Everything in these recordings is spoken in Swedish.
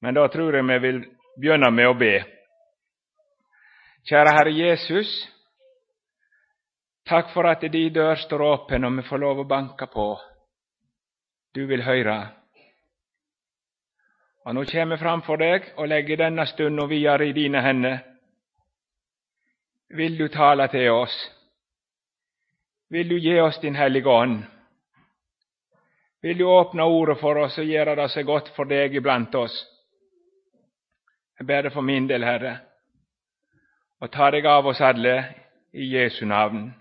Men då tror jag jag vill börja med att be. Kära Herre Jesus, tack för att din dörr står öppen och vi får lov att banka på. Du vill höra. Och nu kommer jag framför dig och lägger denna stund och videre i dina händer. Vill du tala till oss? Vill du ge oss Din heliga Ande? Vill du öppna ordet för oss och göra det så gott för dig ibland oss? Jag ber det för min del, Herre, Och ta dig av oss alla i Jesu namn.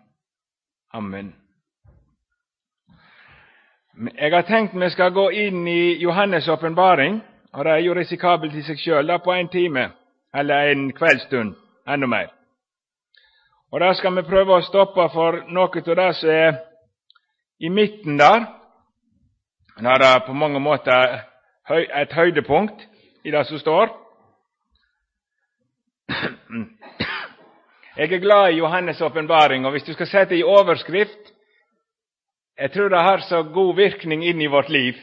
Amen. Jeg har tenkt vi skal gå inn i Johannes' åpenbaring, og det er jo risikabelt i seg sjøl, på en time eller en kveldsstund, enda mer. Og Da skal vi prøve å stoppe for noe av det som er i midten der. Det er på mange måter et høydepunkt i det som står. Mm. Jag är glad i Johannes' uppenbaring, och hvis du ska sätta i överskrift, jag tror det har så god virkning in i vårt liv.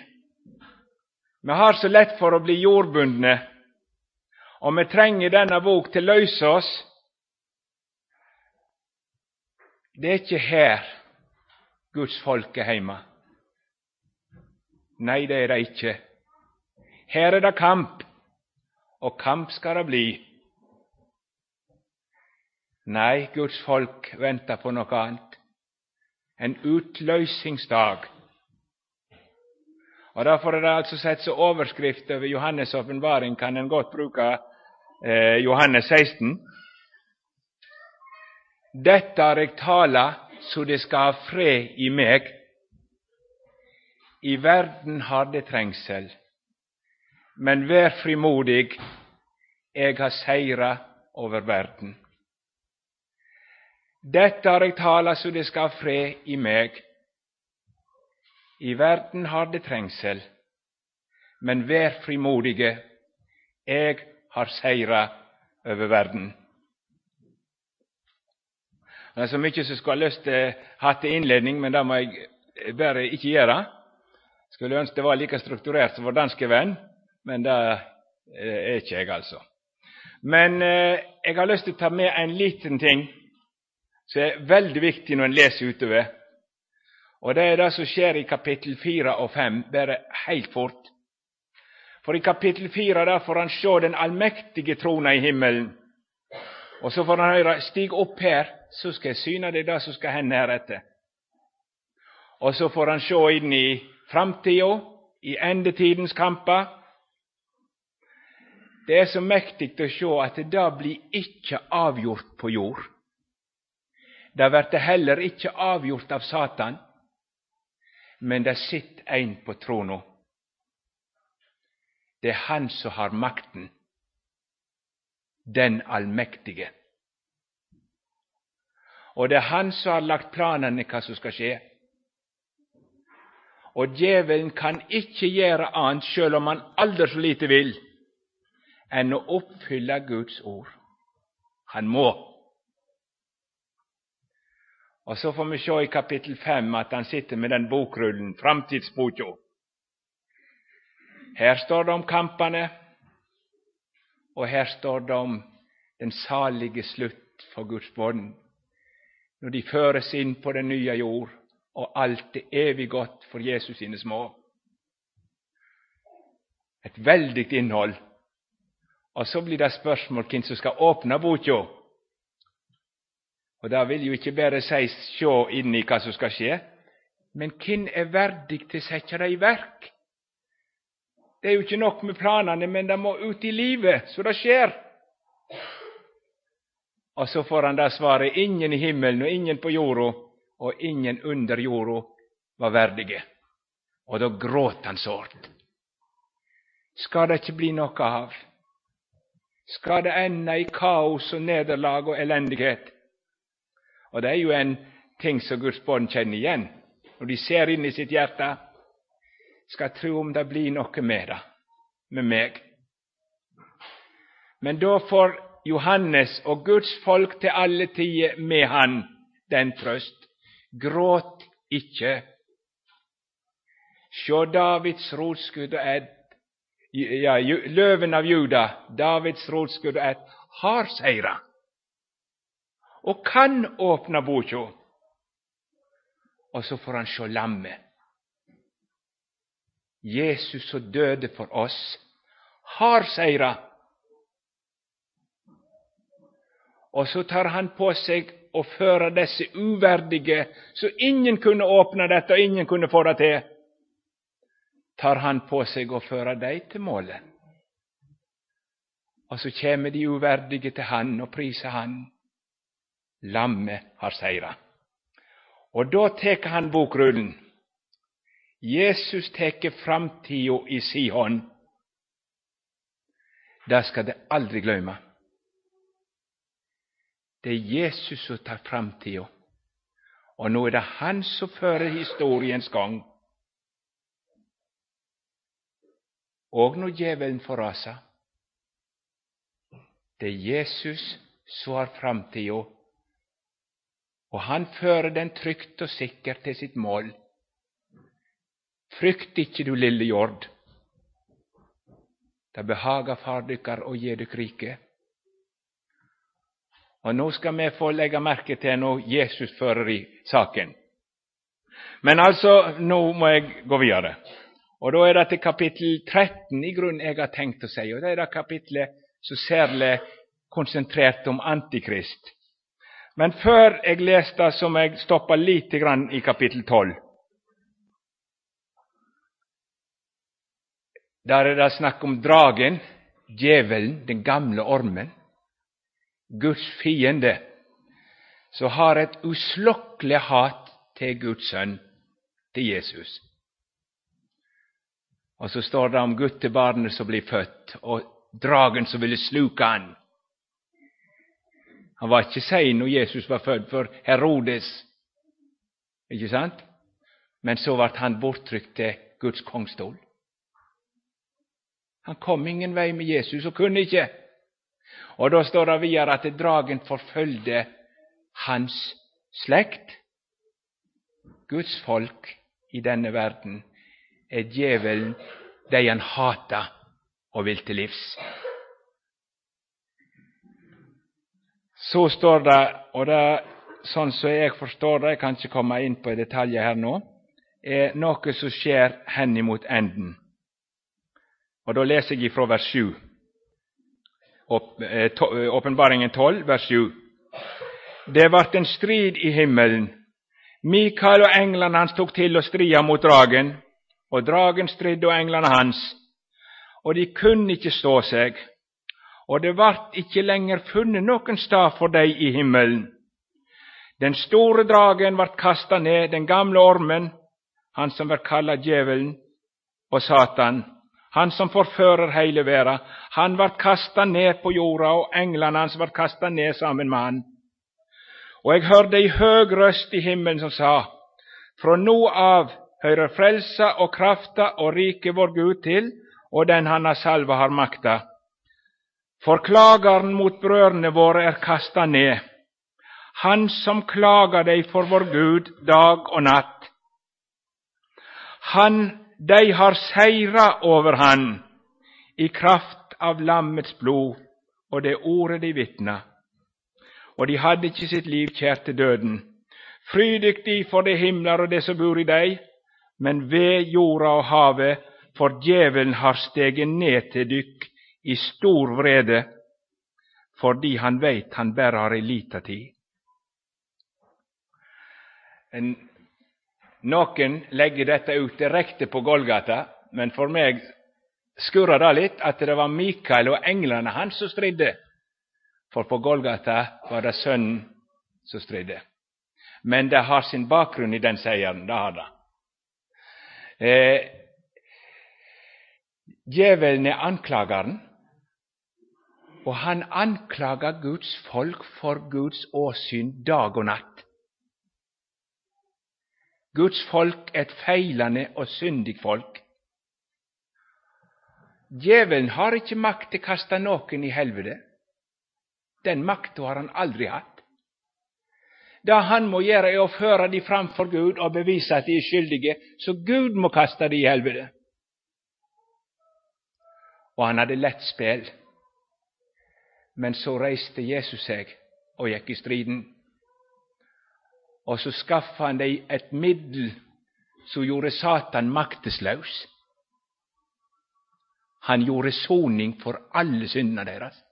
Vi har så lätt för att bli jordbundne, och vi tränger denna bok till lösa oss. Det är inte här Guds folk är hemma. Nej, det är det inte. Här är det kamp, och kamp ska det bli. Nej, Guds folk väntar på något annat. En utlösningsdag. Och därför är det alltså sett som överskrift över Johannes' uppenbaring, kan en gott bruka eh, Johannes 16. Detta har jag tala så det ska ha fred i mig. I världen har det trängsel, men var frimodig, jag har seira över världen. Detta har jag talat så det skal ha fred i meg. I verden har det trengsel, men vær frimodige, eg har seira over verden. Det er så mye som skulle ha lyst til å ha til innledning, men det må jeg bare ikke gjøre. Skulle ønske det var like strukturert som vår danske venn, men det eh, er inte jag altså. Men eh, jeg har lyst til å ta med en liten ting som er veldig viktig når en leser utover. Og Det er det som skjer i kapittel 4 og 5, bare helt fort. For i kapittel 4 der får han se den allmektige trona i himmelen. Og så får han höra, 'Stig opp her, så skal jeg syne deg det som skal hende heretter'. Og så får han se inn i framtida, i endetidens kamper. Det er så mektig å se at det blir ikke avgjort på jord. Det blir heller ikke avgjort av Satan, men det sitter en på trona. Det er han som har makten, den allmektige. Og det er han som har lagt planene hva som skal skje. Og djevelen kan ikke gjøre annet, sjøl om han aldri så lite vil, enn å oppfylle Guds ord. Han må. Og Så får vi se i kapittel 5 at han sitter med den bokrullen, framtidsboka. Her står det om kampene, og her står det om den salige slutt for Guds bånd, når de føres inn på den nye jord, og alt er evig godt for Jesus sine små. Et veldig innhold. Og så blir det spørsmål hvem som skal åpne boka. Og Det vil jo ikke bare si sjå inn i hva som skal skje, men hvem er verdig til å sette det i verk? Det er jo ikke nok med planene, men det må ut i livet, så det skjer. Og så får han det svaret ingen i himmelen og ingen på jorda og ingen under jorda var verdige. Og da gråt han sårt. Skal det ikke bli noe av? Skal det ende i kaos og nederlag og elendighet? Och det är ju en ting som Guds barn känner igen. Och de ser in i sitt hjärta, ska tro om det blir något mera med mig. Men då får Johannes och Guds folk till alla tio med han den tröst. Gråt icke. Sjå Davids rotskudd och ett, ja, löven av Juda, Davids rotskudd, har segrat och kan öppna boka. Och så får han se lammet. Jesus som döde för oss, har seira. Och så tar han på sig och föra dessa ovärdiga, så ingen kunde öppna detta och ingen kunde få det till. tar han på sig och föra dig till målet. Och så kommer de ovärdiga till han och prisar han. Lammet har segrat. Och då täcker han bokrullen. Jesus täcker framtiden i Sion. Där ska Det aldrig de. Det är Jesus som tar framtiden. Och nu är det han som för historiens gång. Och nu djävulen får rasa, det är Jesus som har framtiden. Och han för den trygt och säkert till sitt mål. Frykt icke du lille jord. Det behagar fardykar och ge dig rike. Och nu ska vi få lägga märke till når Jesus förer i saken. Men alltså, nu må jag gå vidare. Och då är det till kapitel 13 i grund jag har tänkt att säga. Och Det är det kapitlet så särskilt koncentrerat om Antikrist. Men før jeg leser det, så må jeg stoppe lite grann i kapittel 12. Der er det snakk om dragen, djevelen, den gamle ormen. Guds fiende, som har et uslokkelig hat til Guds sønn, til Jesus. Og så står det om guttebarnet som blir født, og dragen som ville sluke han. Han var ikke sein når Jesus var født, for Herodes, ikke sant? Men så ble han borttrykt til Guds kongstol. Han kom ingen vei med Jesus og kunne ikke. Og Da står det videre at dragen forfølgde hans slekt. Guds folk i denne verden er djevelen, de han hater og vil til livs. Så står det, og det sånn som jeg forstår det, jeg kan ikke komme inn på detaljer her nå, er noe som skjer henimot enden. Og Da leser jeg ifrån vers 7. uppenbaringen eh, åpenbaringen 12, vers 7. Det vart en strid i himmelen. Mikael og englene hans tok til å strida mot dragen, og dragen stridde og englene hans. Og de kunne ikke stå seg, og det vart ikke lenger funnet noen stad for dei i himmelen. Den store dragen vart kasta ned, den gamle ormen, han som vert kalla djevelen og Satan, han som forfører heile verda, han vart kasta ned på jorda, og englene hans vart kasta ned sammen med han. Og eg hørte ei høg røst i himmelen som sa:" Frå no av høyrer frelsa og krafta og riket vår Gud til, og den han har salva, har makta. Förklagaren mot bröderna våra är kastad ned, han som klagar dig för vår Gud dag och natt. Han dig har seira över han i kraft av lammets blod och det ordet de vittna, och de hade inte sitt liv kärt till döden. Frydigt de för de himlar och det som bor i dig, men ve, jorda och havet, för djävulen har stegen ner till dykt i stor vrede, fordi han veit han berre har ei lita tid. Noen legger dette ut direkte på Golgata, men for meg skurra det litt at det var Mikael og englene hans som stridde. For på Golgata var det Sønnen som stridde. Men det har sin bakgrunn i den seieren. Det har det. Eh, djevelen er anklageren, och han anklagar Guds folk för Guds åsyn dag och natt. Guds folk är ett fejlande och syndigt folk. Djävulen har inte makt att kasta någon i helvete. Den makten har han aldrig haft. Det han må göra är att föra dem framför Gud och bevisa att de är skyldiga, så Gud må kasta dem i helvete. Och han hade lätt spel. Men så reste Jesus sig och gick i striden. Och så skaffade han dig ett medel som gjorde Satan makteslös. Han gjorde soning för alla synder deras.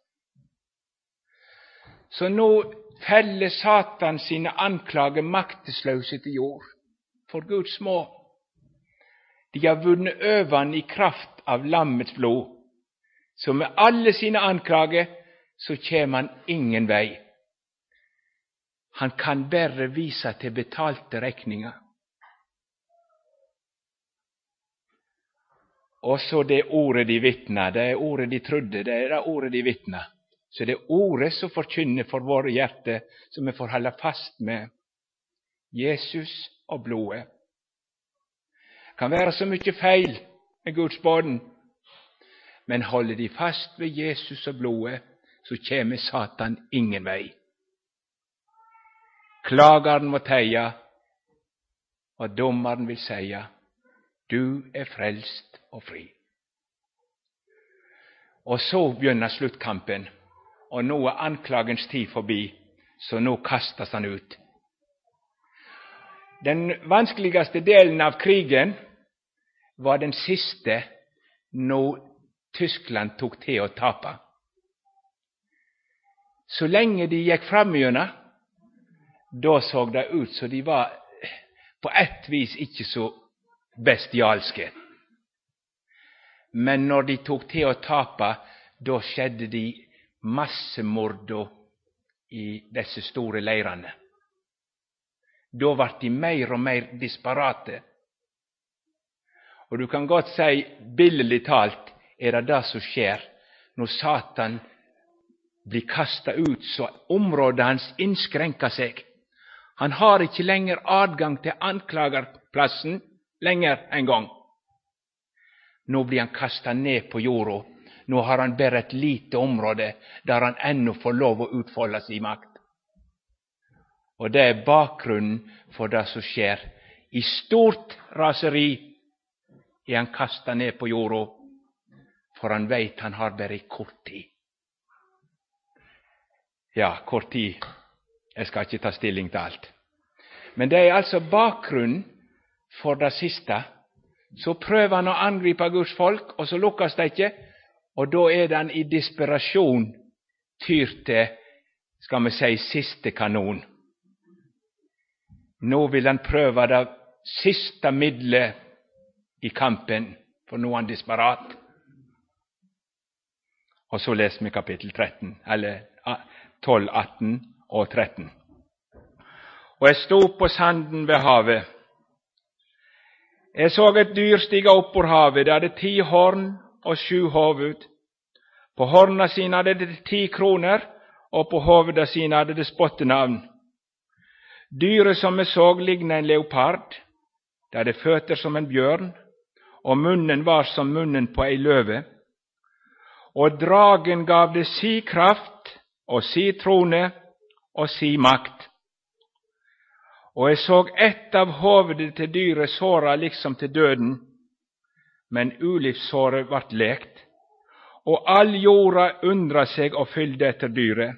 Så nu fäller Satan sina anklagelser makteslöshet i jord. för Guds små. De har vunnit övan i kraft av lammets blod. som med alla sina anklagelser så kommer han ingen vei. Han kan bare vise til betalte regninger. Og så det ordet de vitna, det er ordet de trodde, det er det ordet de vitna. Så det er ordet som forkynner for våre hjerter, som vi får holde fast med. Jesus og blodet. Det kan være så mye feil med Guds barn, men holder de fast ved Jesus og blodet, så kommer Satan ingen vei. Klagaren må teie, og dommeren vil seie, du er frelst og fri. Og så begynner sluttkampen, og nå er anklagens tid forbi, så nå kastes han ut. Den vanskeligste delen av krigen var den siste, når Tyskland tok til å tape. Så länge de gick framgjennom, då såg det ut som de var eh, på ett vis ikke så bestialske. Men når de tok til å tape, da skjedde de massemorda i disse store leirene. Da ble de mer og mer disparate. Og du kan godt säga, billedlig talt, er det det som skjer når Satan blir kastad ut, så området hans inskränker sig. Han har inte längre adgång till anklagarplatsen längre en gång. Nu blir han kastad ned på jorden. Nu har han bara ett lite område där han ännu får lov att utfolda sin makt. Och det är bakgrunden för det som sker. I stort raseri är han kastad ned på jorden, för han veit han har bara kort tid. Ja, kort tid. jag ska inte ta stilling till allt. Men det är alltså bakgrund för det sista. Så prövar han att angripa Guds folk, och så lyckas det inte. Och då är den i desperation tyr till, ska man säga, siste kanon. Nu vill han pröva det sista medlet i kampen, för nu är han desperat. Och så läser vi kapitel 13, eller 12, 18 og 13. Og jeg sto på sanden ved havet. Jeg så et dyr stige opp ur havet. Det hadde ti horn og sju hoved. På horna sine hadde det ti kroner, og på hoveda sine hadde det spottenavn. Dyret som jeg så, ligna en leopard. Det hadde føtter som en bjørn, og munnen var som munnen på ei løve. Og dragen gav det si kraft och si trone och si makt. Och jag såg ett av hovedet till dyret såra liksom till döden, men ulivssåret vart läkt, och all jorda undra sig och fyllde efter dyret.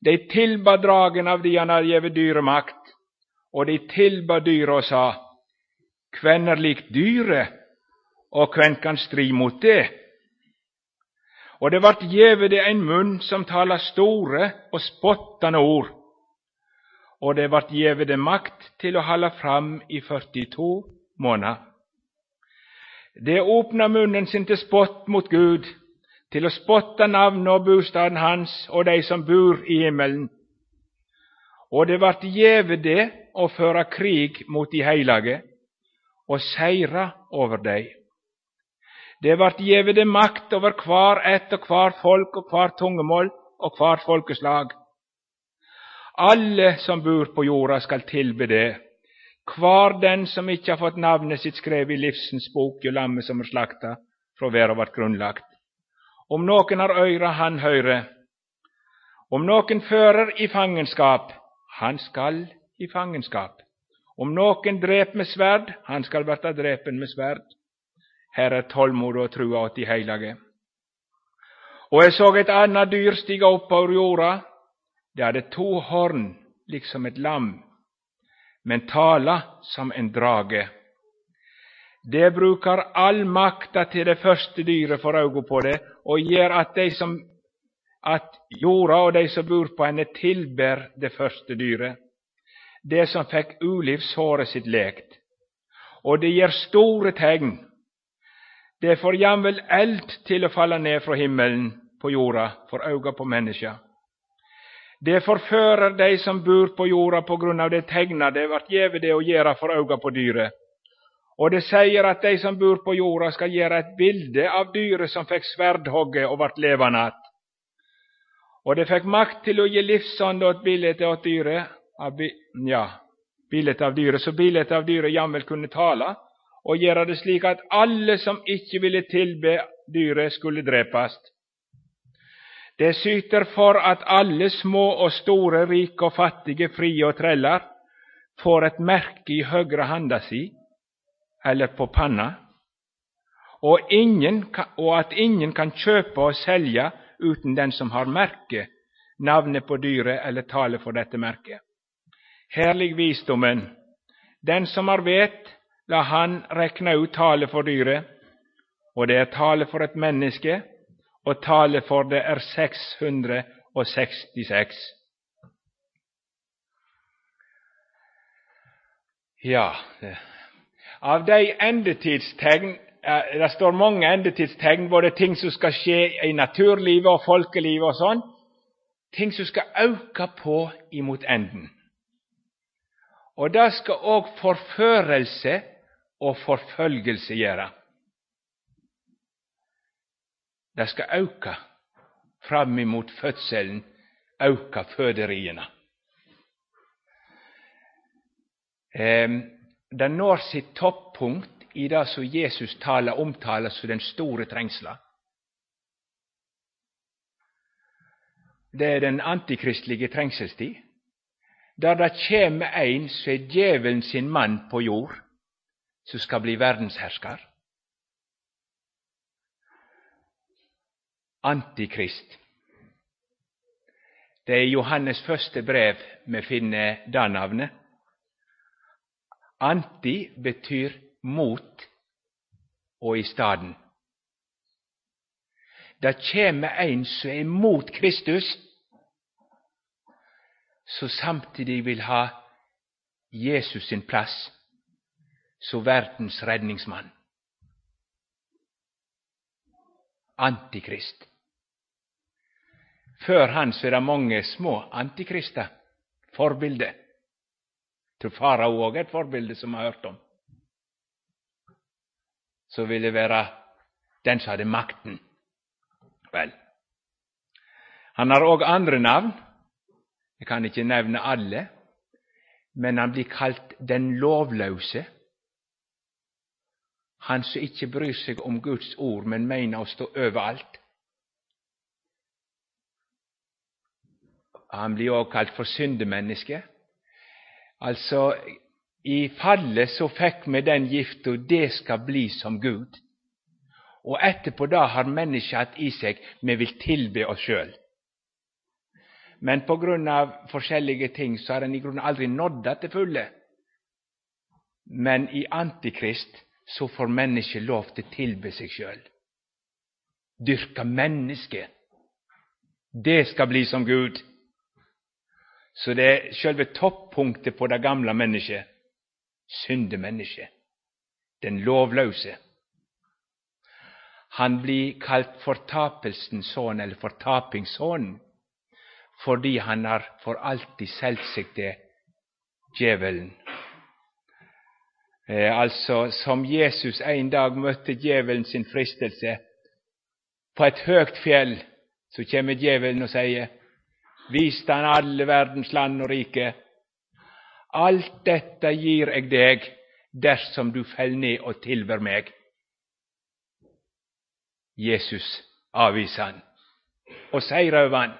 De tillbad dragen av de han hade givit dyret makt, och de tillbad dyret och sa, Kven er likt dyre och kven kan stri mot det? Och det vart gjeve det en mun som talar store och spottande ord, och det vart gjeve det makt till att hålla fram i 42 månader. Det öppnar munnen sin till spott mot Gud, till att spotta namn och bostaden hans och dig som bor i himmelen. och det vart gjeve det att föra krig mot de heilage och seira över dig. Det vart gjeve det makt over kvar ett og kvar folk og kvar tungemål og kvart folkeslag. Alle som bor på jorda, skal tilbe det, kvar den som icke har fått navnet sitt skrevet i livsens bok, ju lammet som er slakta frå verda vart grunnlagt. Om någon har øyre, han høyre. Om någon fører i fangenskap, han skal i fangenskap. Om någon drep med sverd, han skal verta drepen med sverd. Herre, tålmod och trua åt de helige. Och jag såg ett annat dyr stiga upp ur jorda. Det hade två horn, liksom ett lamm, men tala som en drage. Det brukar all makta till det första dyret for auga på det, och ger att de som, att jorda och de som bor på henne, tillber det första dyret, det som fick olivshåret sitt lekt. Och det ger stora tegn. Det får jamvel eld til å falle ned fra himmelen på jorda for auga på menneska. Det forfører dig som bor på jorda på grunn av det tegna det vart gjeve det å gjøre for auga på dyret. Og det säger at de som bor på jorda, skal göra et bilde av dyret som fick sverdhogget og vart levande. att. Og det fikk makt til å gi livsånd åt bildet åt dyret, av, ja, bildet av dyret, så bildet av dyret jamvel kunne tale, og gjøre det slik at alle som ikke ville tilbe dyret, skulle dräpas. Det syter for at alle små og store, rike og fattige, frie og trällar, får et merke i högra handa si, eller på panna, og, ingen, og at ingen kan kjøpe og selge uten den som har merket, navnet på dyret eller tale for dette merket. Herlig visdommen. Den som har vet, la han räkna ut talet for dyret, og det er talet for et menneske, og talet for det er 666. Ja, av de endetidstegn eh, Det står mange endetidstegn, både ting som skal skje i naturlivet og folkelivet og sånn. Ting som skal öka på imot enden. Og det skal òg forførelse og forfølgelse gjøre. Det skal öka fram imot fødselen, öka føderiene. Det når sitt toppunkt i det som Jesus taler omtaler som den store trengsla. Det er den antikristelige trengselstid, der det kjem ein som er djevelen sin mann på jord, som ska bli världshärskare. Antikrist. Det är Johannes första brev med finne det navnet. Anti betyr mot och i staden. Det kommer en som är mot Kristus, som samtidigt vill ha Jesus sin plats, så världens räddningsman. Antikrist. För han så är det många små antikrista, förebilder. Tror farao är ett förebild som har hört om. Så ville vara den som hade makten. Väl. han har också andra namn. Jag kan inte nämna alla. men han blir kallt den lovlöse. Han som ikke bryr seg om Guds ord, men mener å stå over. Han blir också kalt for syndemenneske. Altså, i fallet så fikk vi den gifta 'det skal bli som Gud'. Og etterpå da har mennesket hatt i seg 'vi vil tilbe oss sjøl'. Men på grunn av forskjellige ting så har en i grunnen aldri nådd det til fulle. Men i Antikrist så får mennesket lov til å tilbe seg sjøl. Dyrke mennesket. Det skal bli som Gud. Så det er sjølve toppunktet på det gamle mennesket. Syndemennesket. Den lovløse. Han blir kalt fortapelsens sønn, eller fortapingssønnen, fordi han har for alltid solgt seg til djevelen. Eh, alltså, som Jesus en dag mötte djävulen sin fristelse på ett högt fjäll så kommer djävulen och säger, Vis han alle världens land och rike. Allt detta ger jag dig dersom du fell ner och tillber mig. Jesus avvisar han och säger över han.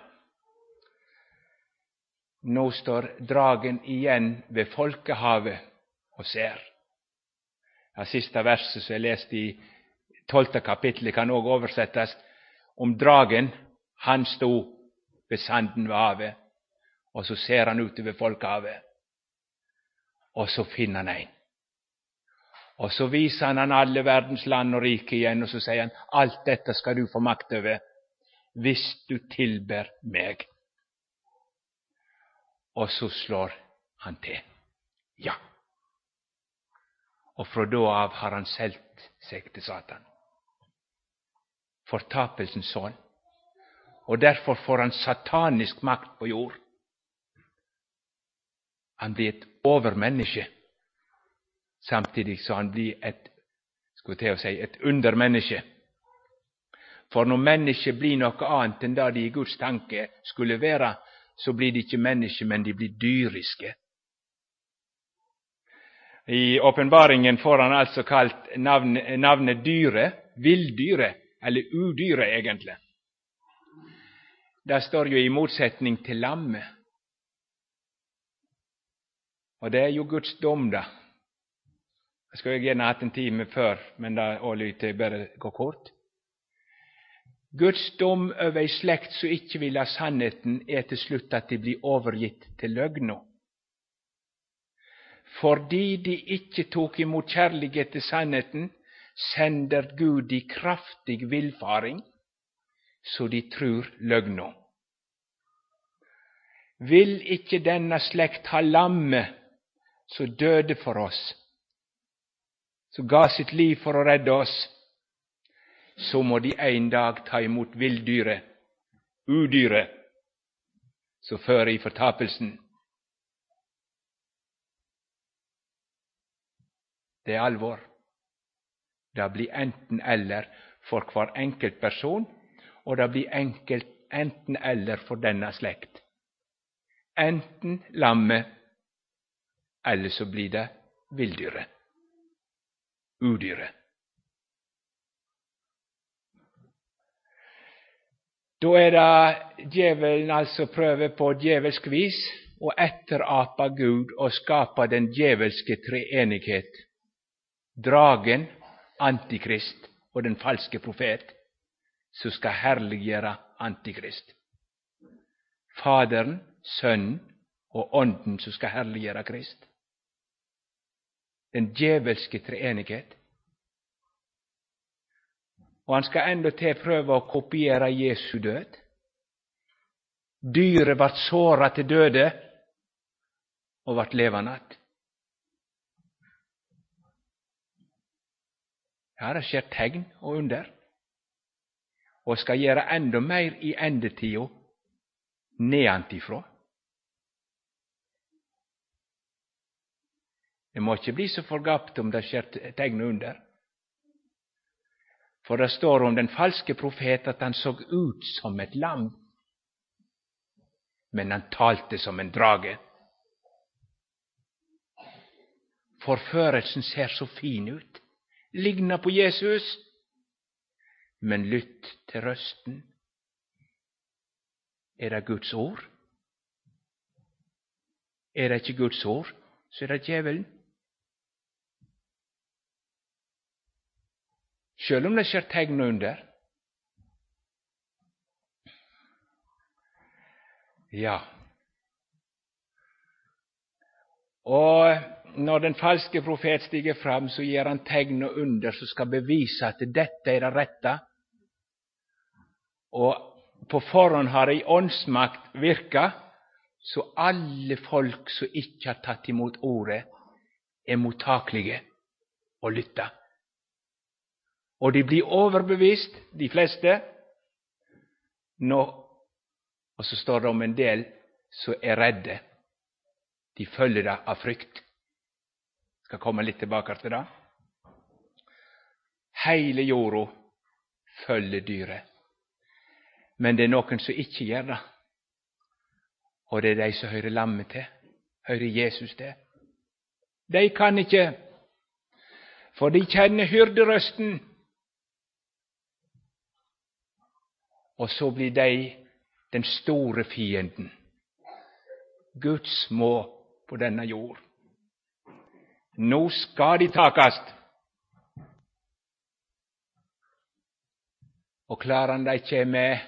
nu står dragen igen vid folkehavet och ser. Ja, sista versen som jag läste i tolfte kapitlet kan nog översättas, om dragen Han stod vid sanden vid havet, och så ser han ut över folkhavet, och så finner han en. Och så visar han alla världens land och rike igen, och så säger han allt detta ska du få makt över, visst du tillber mig. Och så slår han till. Ja. Og fra da av har han solgt seg til Satan. Fortapelsens sønn. Og derfor får han satanisk makt på jord. Han blir et overmenneske, samtidig som han blir et skulle til å si, et undermenneske. For når mennesket blir noe annet enn det de i Guds tanke skulle være, så blir de ikke mennesker, men de blir dyriske. I uppenbaringen får han alltså kallt namnet navnet dyre, vilddyre, eller udyre egentligen. Det står ju i motsättning till lamme. Och det är ju Guds dom, da. Jag skulle gärna haft en timme för, men da är jeg gå kort. Guds dom över en släkt som icke vill ha sannheten, är till slut att de blir övergitt till lögner. Fordi de ikke tok imot kjærlighet til sannheten, sender Gud de kraftig villfaring, så de trur løgna. Vil ikke denne slekt ha lammet som døde for oss, som ga sitt liv for å redde oss, så må de en dag ta imot villdyret, udyret, som fører i fortapelsen. Det er alvor. Det blir enten-eller for hver enkelt person, og det blir enkelt enten-eller for denne slekt. Enten lammet eller så blir det villdyret, udyret. Da er det djevelen altså prøver på djevelsk vis å etterapa Gud og skape den djevelske treenighet. Dragen, Antikrist och den falske profet, som ska härliggöra Antikrist. Fadern, sonen och anden som ska härliggöra Krist den djävulske treenighet. Och han ska ändå till pröva att kopiera Jesu död. Dyret vart sårat till döde och vart levande. Ja, det skjer tegn og under, og skal gjøre enda meir i endetida nedantifrå. Det må ikke bli så forgapt om det skjer tegn under. For det står om den falske profet at han så ut som et lam, men han talte som en drage. Forførelsen ser så fin ut, ligna på Jesus, men lytt til røsten. Er det Guds ord? Er det ikke Guds ord, så er det djevelen. Själv om det skjer tegn under. Ja. Og när den falske profet stiger fram, så ger han tegn och under som ska bevisa att detta är det rätta. Och på forhånd har i åndsmakt virka, så alla folk som icke har tagit emot ordet, är mottagliga och lytta. Och de blir överbevist, de flesta. Nå, och så står det om en del som är rädda, De följer det av frukt ska skal komme litt tilbake til det. Heile jorda følger dyret. Men det er noen som ikke gjør det. Og det er de som hører lammet til, hører Jesus til. De kan ikke, for de kjenner hyrderøsten. Og så blir de den store fienden. Guds små på denne jord. Nu ska de takast. Och klarar han det inte med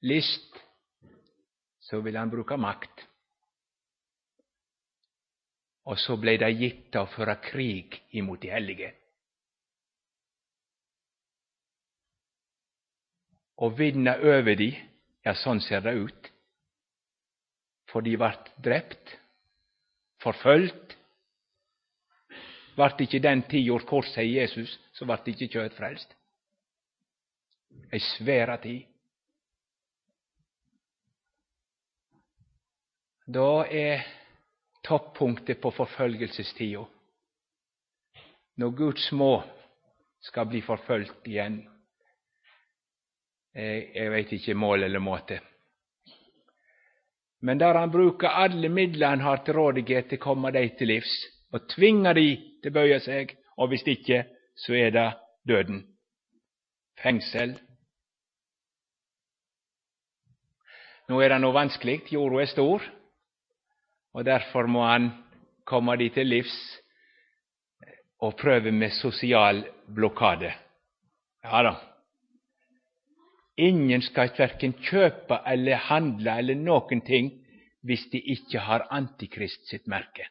list, så vill han bruka makt. Och så blev det gitt att föra krig emot de helige. Och vinna över de, ja, så ser det ut. för de vart dräpt, förföljt, vart ikkje den tid gjort kort, Jesus, så vart ikkje kjøtt frelst. Ei svære tid. Da er toppunktet på forfølgelsestida. Når Guds små skal bli förföljt igjen. Eh, Jeg veit ikke mål eller måte. Men der han bruker alle midler han har til rådighet til å komme dei til livs, og tvingar de til å bøye seg, og hvis ikke, så er det døden. Fengsel. Nå er det noe vanskelig, jorda er stor, og derfor må han komme de til livs og prøve med sosial blokade. Ja da. Ingen skal verken kjøpe eller handle eller noen ting hvis de ikke har Antikrist sitt merke.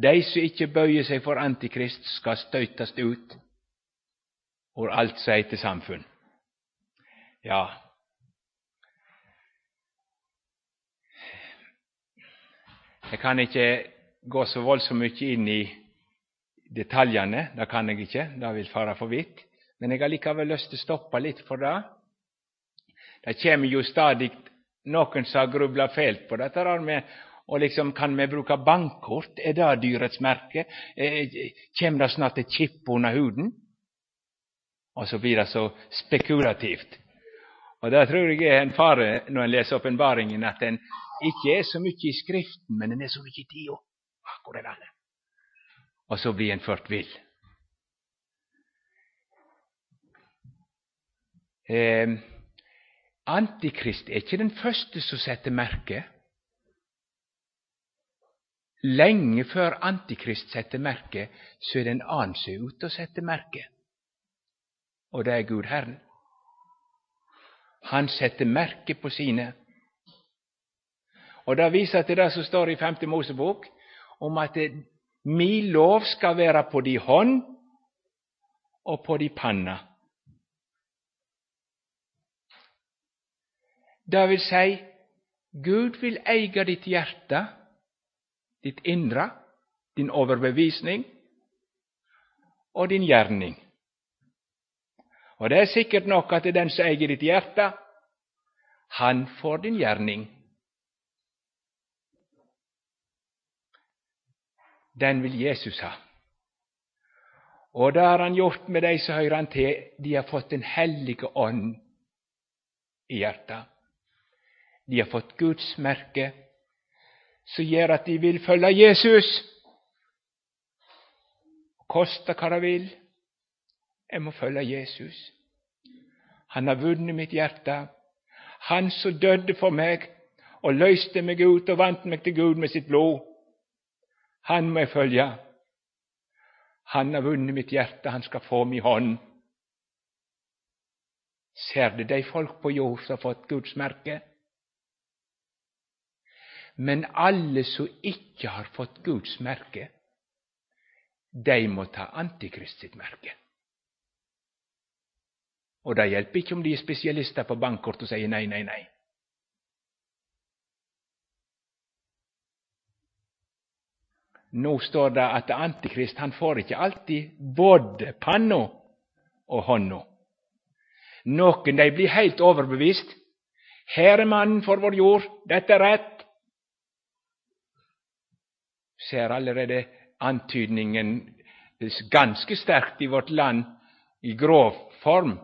De som ikke bøyer seg for Antikrist, skal stötas ut og alt säger heiter samfunn. Ja, Jeg kan ikke gå så voldsomt mye inn i detaljene, det kan jeg ikke, det vil fare for vidt. Men jeg har likevel lyst til å stoppe litt for det. Det kommer jo stadig noen som har grubla fælt på dette der med og liksom, Kan vi bruke bankkort? Er det dyrets merke? Eh, eh Kjem det snart et chip under huden? Og så blir det så spekulativt. Og Det tror jeg er en fare når en leser åpenbaringen, at en ikke er så mye i Skriften, men en er så mye i tida. Ah, og så blir en ført vill. Eh, Antikrist er ikke den første som setter merke. Lenge før Antikrist setter merke, så er det en annen som er ute og setter merke. Og det er Gud Herren. Han setter merke på sine. Og Det viser til det som står i 5. Mosebok, om at mi lov skal være på di hånd og på di panna. Det vil si, Gud vil eie ditt hjerte, ditt inre, din överbevisning och din gärning. Och det är säkert nog att det den som äger ditt hjärta, han får din gärning. Den vill Jesus ha. Och det har han gjort med dig så hör han till, De har fått Den helige ande i hjärtat. De har fått Guds märke, som gjør att de vill följa Jesus. Kosta vad det vill. Jag må följa Jesus. Han har vunnit mitt hjärta, Han som dödde för mig och löste mig ut och vant mig till Gud med sitt blod. Han må jag följa. Han har vunnit mitt hjärta, han ska få min hand. Ser du de folk på jord som fått Guds märke. Men alle som ikke har fått Guds merke, de må ta Antikrist sitt merke. Og det hjelper ikke om de er spesialister på bankkort og sier nei, nei, nei. Nå står det at Antikrist han får ikke alltid både panna og hånda. Noen de blir helt overbevist. Her er mannen for vår jord, dette er rett. Ser allerede antydningen ganske sterkt i vårt land i grov form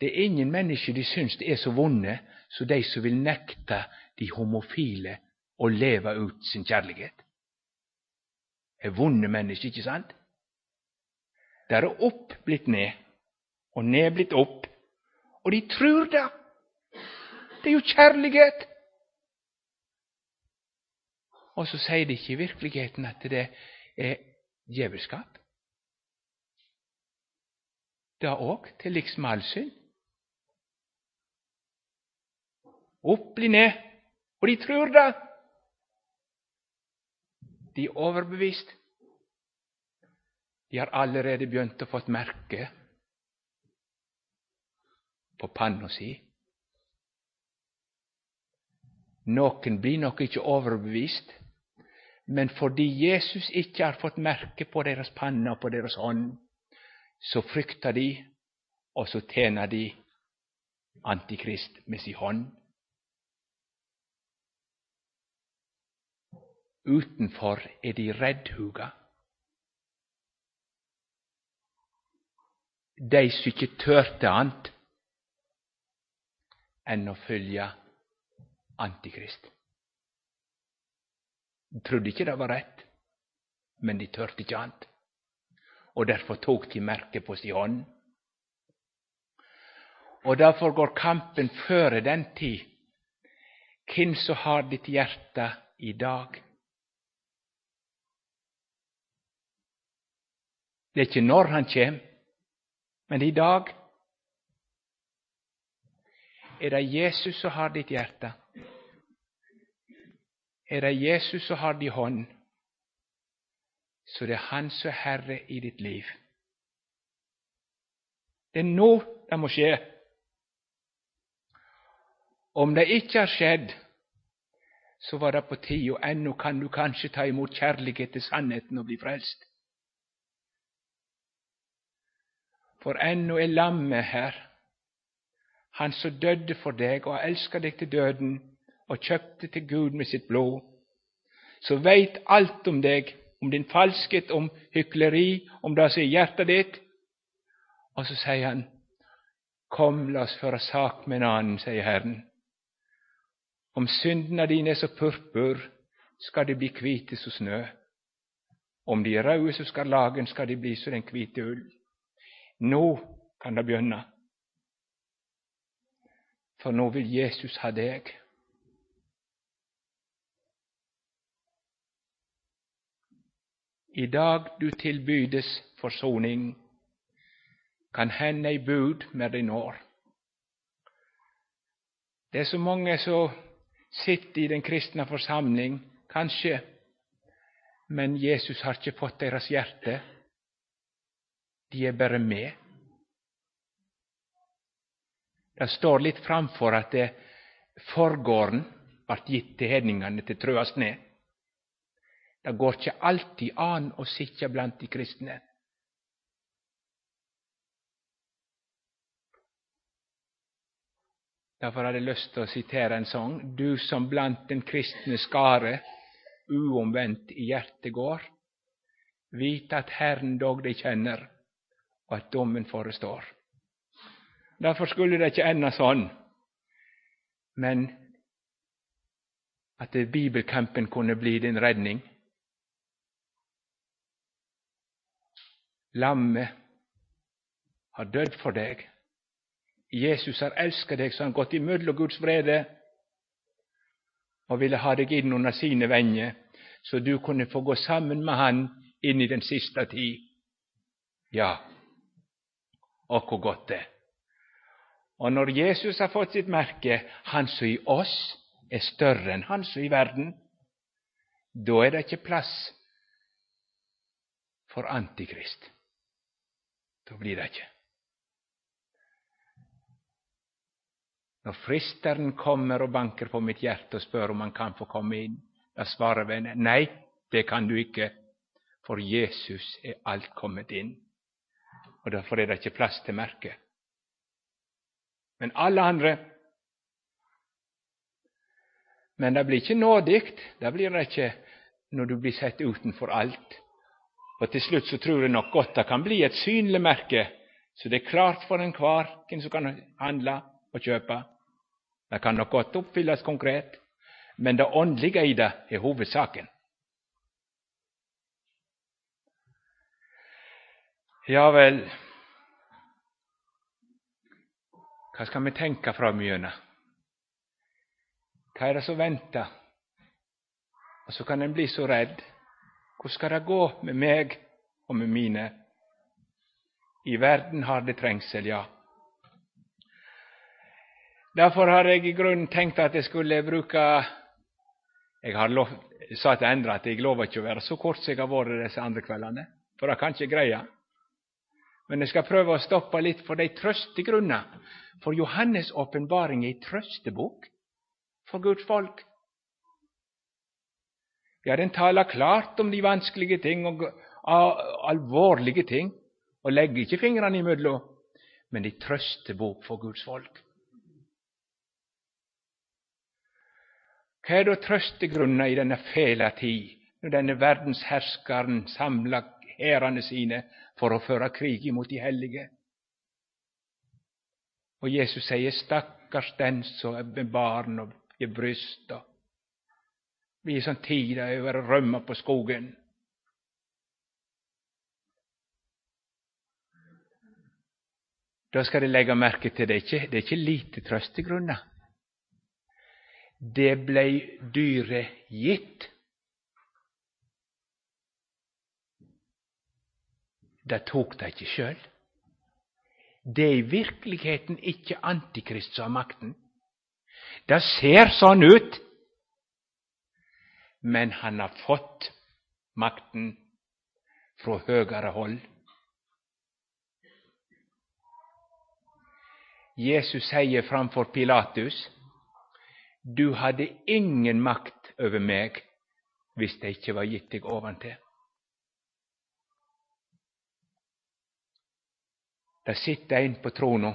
det er ingen mennesker de syns det er så vonde som de som vil nekte de homofile å leve ut sin kjærlighet. Det er vonde mennesker, ikke sant? Der er opp blitt ned, og ned blitt opp. Og de tror det! Det er jo kjærlighet! Og så sier de ikke i virkeligheten at det er djevelskap. Det òg, til liks med all synd. Opp blir ned. Og de tror det. De er overbevist. De har allerede begynt å få merke på panna si. Noen blir nok ikke overbevist, men fordi Jesus ikke har fått merke på deres panne og på deres hånd, så frykter de, og så tjener de Antikrist med sin hånd. Utenfor er de reddhuga. De som ikke tørte annet enn å følge Antikrist. De trodde ikke det var rett, men de tørte ikke annet. Og derfor tok de merket på si hånd. Og derfor går kampen føre den tid. Hvem som har ditt hjerte i dag? Det er ikke når han kjem, men i dag. Er det Jesus som har ditt hjerte? Är det Jesus som har din hånd, så det är Han som är herre i ditt liv. Det är nu det måste ske. Om det inte har skett så var det på tio. Ännu kan du kanske ta emot kärleken till sannheten och bli frälst. För ännu är lammet här, han som dödde för dig och älskar dig till döden och köpte till Gud med sitt blod, så vet allt om dig, om din falskhet, om hyckleri, om det som er hjärtat ditt. Och så säger han, Kom, låt oss föra sak med en annan, säger Herren. Om synderna dina är så purpur, ska de bli kvita som snö. Om de är röda så ska lagen ska de bli som den kvita ull. Nå kan det börja. För nå vill Jesus ha dig. I dag du tillbydes försoning, kan henne i bud med din når. Det är så många som sitter i den kristna församling, kanske, men Jesus har inte fått deras hjärta. De är bara med. Det står lite framför att det förgården vart gitt till hedningarna, till trøast ned. Det går ikke alltid an å sitje blant de kristne. Derfor hadde jeg lyst til å sitere en sang. Du som blant den kristne skare uomvendt i hjertet går, vit at Herren dog deg kjenner, og at dommen forestår. Derfor skulle det ikke ende sånn, men at bibelkampen kunne bli din redning. Lammet har dött för deg. Jesus har älskat dig så han gått imellom Guds vrede och ville ha dig in under sina vänner så du kunde få gå samman med Han in i den sista tid. Ja, och hur gott det Och när Jesus har fått sitt märke, han som i oss är större än han som i världen, då är det inte plats för Antikrist. Da blir det ikke. Når fristeren kommer og banker på mitt hjerte og spør om han kan få komme inn, da svarer vännen, nei, det kan du ikke, for Jesus er alt kommet inn, og derfor er det ikke plass til merket. Men alle andre Men det blir ikke nådig, det blir det ikke når du blir sett utenfor alt. Og til slutt så tror jeg nok godt det kan bli et synlig merke, så det er klart for enhver hvem som kan handle og kjøpe. Det kan nok godt oppfylles konkret, men det åndelige i det er hovedsaken. Ja vel Hva skal vi tenke framover? Hva er det som venter? Og så kan en bli så redd. Hur ska det gå med mig och med mina? I världen har det trängsel, ja. Därför har jag i grunden tänkt att jag skulle bruka... Jag har lov, sa att Endre ändrat, jeg lover ikke å være så kort som jeg har vært disse andre kveldene, for det kan ikke greie. Men jeg skal prøve å stoppe litt for de trøstegrunner. For Johannes' åpenbaring er ei trøstebok for Guds folk. Ja, den taler klart om de vanskelige ting og alvorlige ting, og legger ikke fingrene imellom, men ei trøstebok for Guds folk. Hva er da trøstegrunna i denne fæle tid, når denne verdensherskeren samlar hærene sine for å føre krig imot de hellige? Og Jesus sier, stakkars den som er med barn og gir bryst vi som sånn över att römma på skogen. Då ska du lägga märke till det det är det är inte lite grunden. Det blev dyre gitt. Det tog de inte själv. Det är i virkeligheten inte Antikrist som har makten. Det ser sånn ut, men han har fått makten från högre håll. Jesus säger framför Pilatus du hade ingen makt över mig hvis det inte var gitt ovanför. oventil. Det sitter en på tronen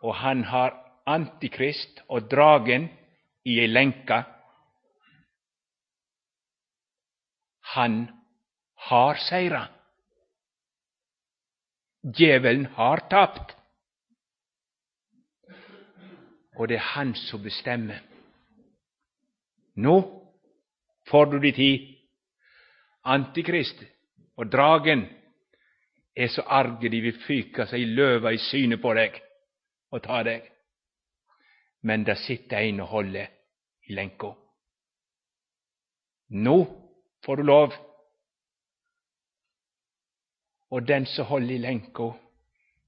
och han har Antikrist och dragen i en länka Han har segrat. Djävulen har tappat. Och det är han som bestämmer. Nu får du ditt tid. Antikrist och dragen är så arga de vill fyka sig löva i synen på dig och ta dig. Men där sitter en och håller i länko. Nu får du lov. Och den som håller i länko,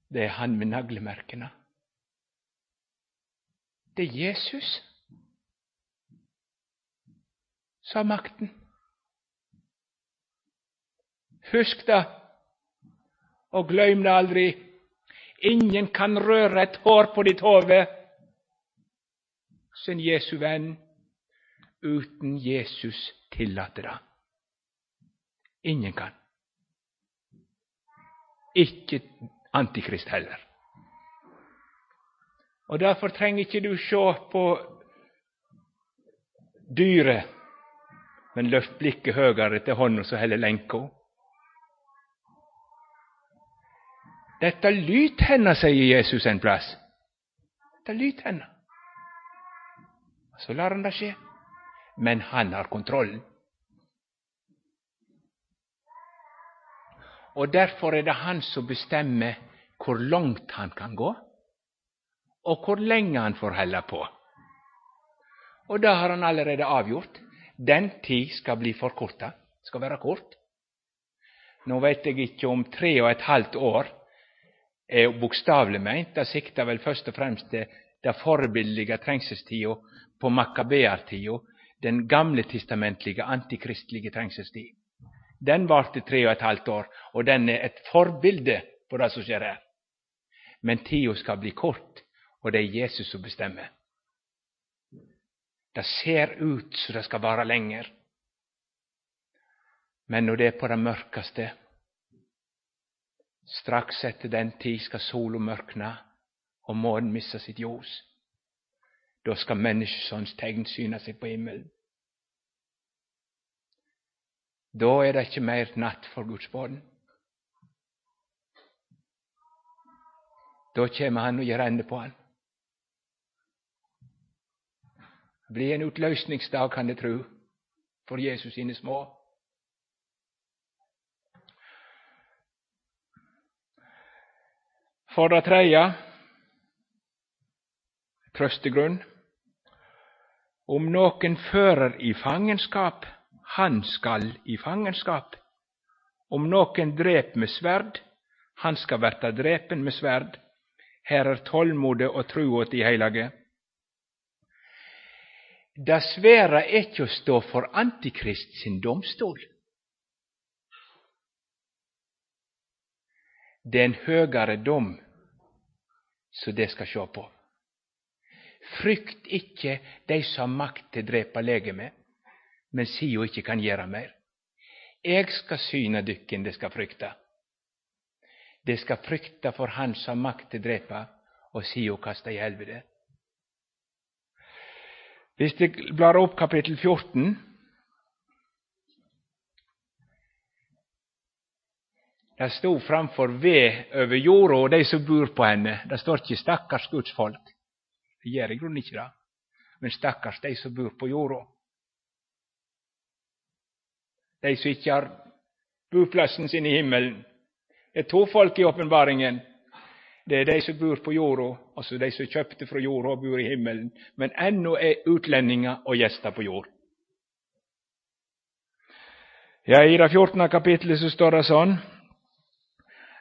det är han med nagelmärkena. Det är Jesus som har makten. Husk det, och glöm det aldrig. Ingen kan röra ett hår på ditt huvud sen Jesu vän, utan Jesus tillåter det. Ingen kan. Ikke Antikrist heller. Og Derfor trenger ikke du se på dyret, men løft blikket högre til hånda som heller lenka. Dette lyt henne, sier Jesus en plass. Dette lyt henne. Så lar han det skje. Men han har kontrollen. Og derfor er det han som bestemmer hvor langt han kan gå og hvor lenge han får holde på. Og det har han allerede avgjort. Den tid skal bli forkorta, skal være kort. Eh? Nå veit jag inte om tre og et halvt år er bokstavelig meint. Det sikter vel først og fremst til det förebildliga trengselstida på makabeartida, den gamle testamentlige antikristelige trengselstid. Den varte tre och ett halvt år, och den är ett förbilde på det som sker här. Men tida ska bli kort och det är Jesus som bestämmer. Det ser ut som det ska vara längre. men når det är på det mörkaste. Strax efter den tid ska solen mörkna och månen missa sitt ljus. Då ska människosons tegn syna sig på himlen. Da er det ikke mer natt for Guds barn. Da kommer Han og gir ende på Han. Det blir en utløsningsdag, kan jeg tro, for Jesus sine små. For det tredje trøstegrunn om noen fører i fangenskap, han skall i fangenskap. Om någon dräp med svärd, han ska värta dräpen med svärd. Här är tålmodet og trua til heilage. Det svære er ikke å stå for Antikrist sin domstol. Det er en høgare dom så det skal sjå på. Frykt ikke dei som har makt til å drepe legemet, men Sio jo ikke kan gjøre mer. Eg skal syne dykken det skal frykta. Det skal frykta for Han som makt til dräpa och og kasta i helvete. Hvis de blar opp kapittel 14 Det stod framfor ved over jorda og de som bor på henne. Det står ikke 'stakkars Guds folk'. Det gjør i grunnen ikke det. Men stakkars de som bor på jorda. De som ikke har boplassen sin i himmelen. Det er to folk i åpenbaringen. Det er de som bor på jorda, altså de som kjøpte fra jorda og bor i himmelen, men ennå er utlendinger og gjester på jord. Ja, I det 14. kapittelet så står det sånn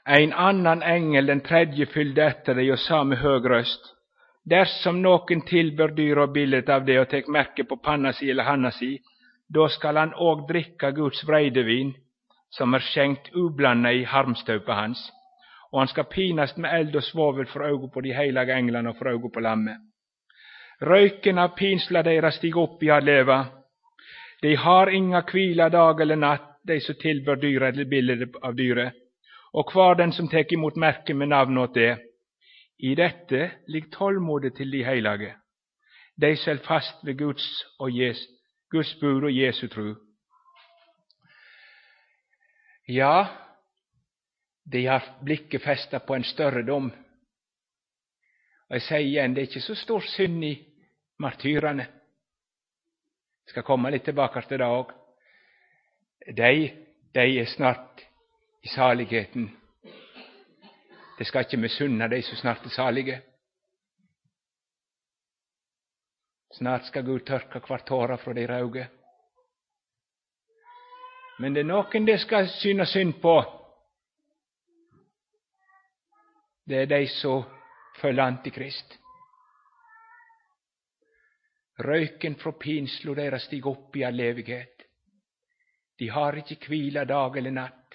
Ein annan engel, den tredje, fyllde etter dei og sa med høg røst:" Dersom nokon tilber dyr og bildet av det og tek merke på panna si eller handa si, då skall han och dricka Guds vredevin, som är skänkt ublanda i harmstaupa hans och han ska pinast med eld och svavel för ögon på de heliga änglarna och för ögon på lammet. Röken av pinsla deras stig upp i att leva. De har inga kvila dag eller natt, de som tillbör dyra eller bilder av dyre. Och kvar den som täcker emot märken med namn åt det. I detta ligger tålmodet till de heliga. De sel fast vid Guds, och Jesu Guds bud och Jesu tro. Ja, de har blicken fästa på en större dom. Och jag säger igen, det är inte så stor synd i martyrerna. Jag ska komma lite tillbaka till dag. De, de är snart i saligheten. Det ska inte missunna dig så snart er salige. Snart ska Gud torka kvart från fra ögon. Men det är någon det ska synas synd på, det är dig så föll Antikrist. Röken från pinslor deras stiger upp i all evighet. De har inte kvila dag eller natt,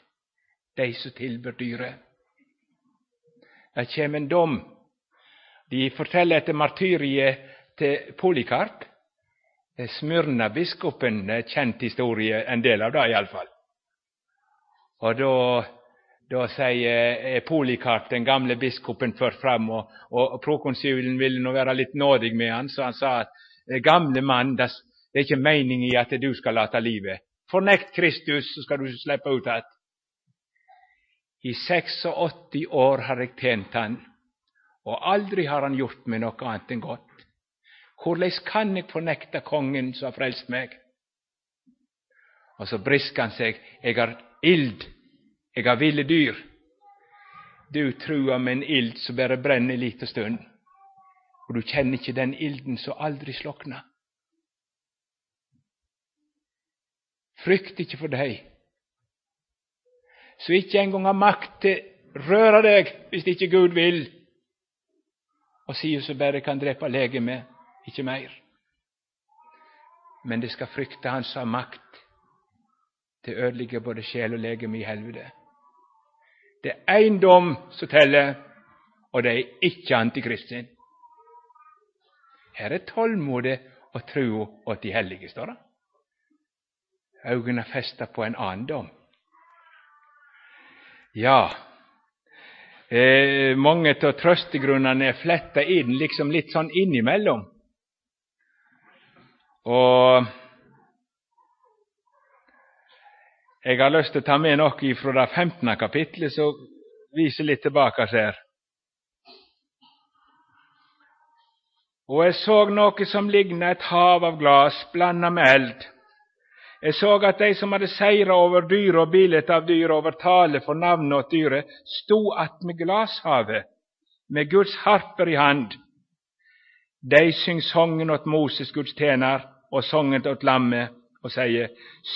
de så tilber dyre. Där kommer en dom. De forteller etter martyrie till eh, Polikarp. Eh, Smyrna-biskopen eh, känd historia, en del av det i alla fall. Och då, då säger Polikarp, den gamle biskopen, för fram, och, och prokonsulen ville nog vara lite nådig med han, så han sa att gamle man, det är inte meningen i att du ska låta livet. Fornekt Kristus, så ska du släppa ut att I 86 år har jag tänt han, och aldrig har han gjort mig något annat än gott. Hvordan kan jeg fornekte kongen som har frelst meg? Og så brisker han seg. Jeg har ild eg har ville dyr. Du truar med en ild som bara brenner en liten stund, og du kjenner inte den ilden som aldri slockna. Frykt ikkje for så som en gång har makt til røre deg hvis ikkje Gud vil, og sier som berre kan drepe legemet, inte mer. Men de ska frykta hans makt Det å både själ och läge, i helvete. Det är en dom som teller, och det är icke antikristen. Här är er tålmodet og trua åt de heliga, står det. Ögonen festa på en annan dom. Ja, eh, många av tröstegrunderna är flätta in, liksom lite sånn innimellom. Og Jeg har lyst til å ta med noe fra det 15. kapittelet som viser litt tilbake her. Og jeg så noe som ligna et hav av glas blanda med eld. Jeg så at de som hadde seira over dyret og bildet av dyret, over tale for navnet åt dyret, sto attmed glashavet med Guds harper i hand. De syng songen åt Moses, Guds tjener, och sången åt lammet, och säger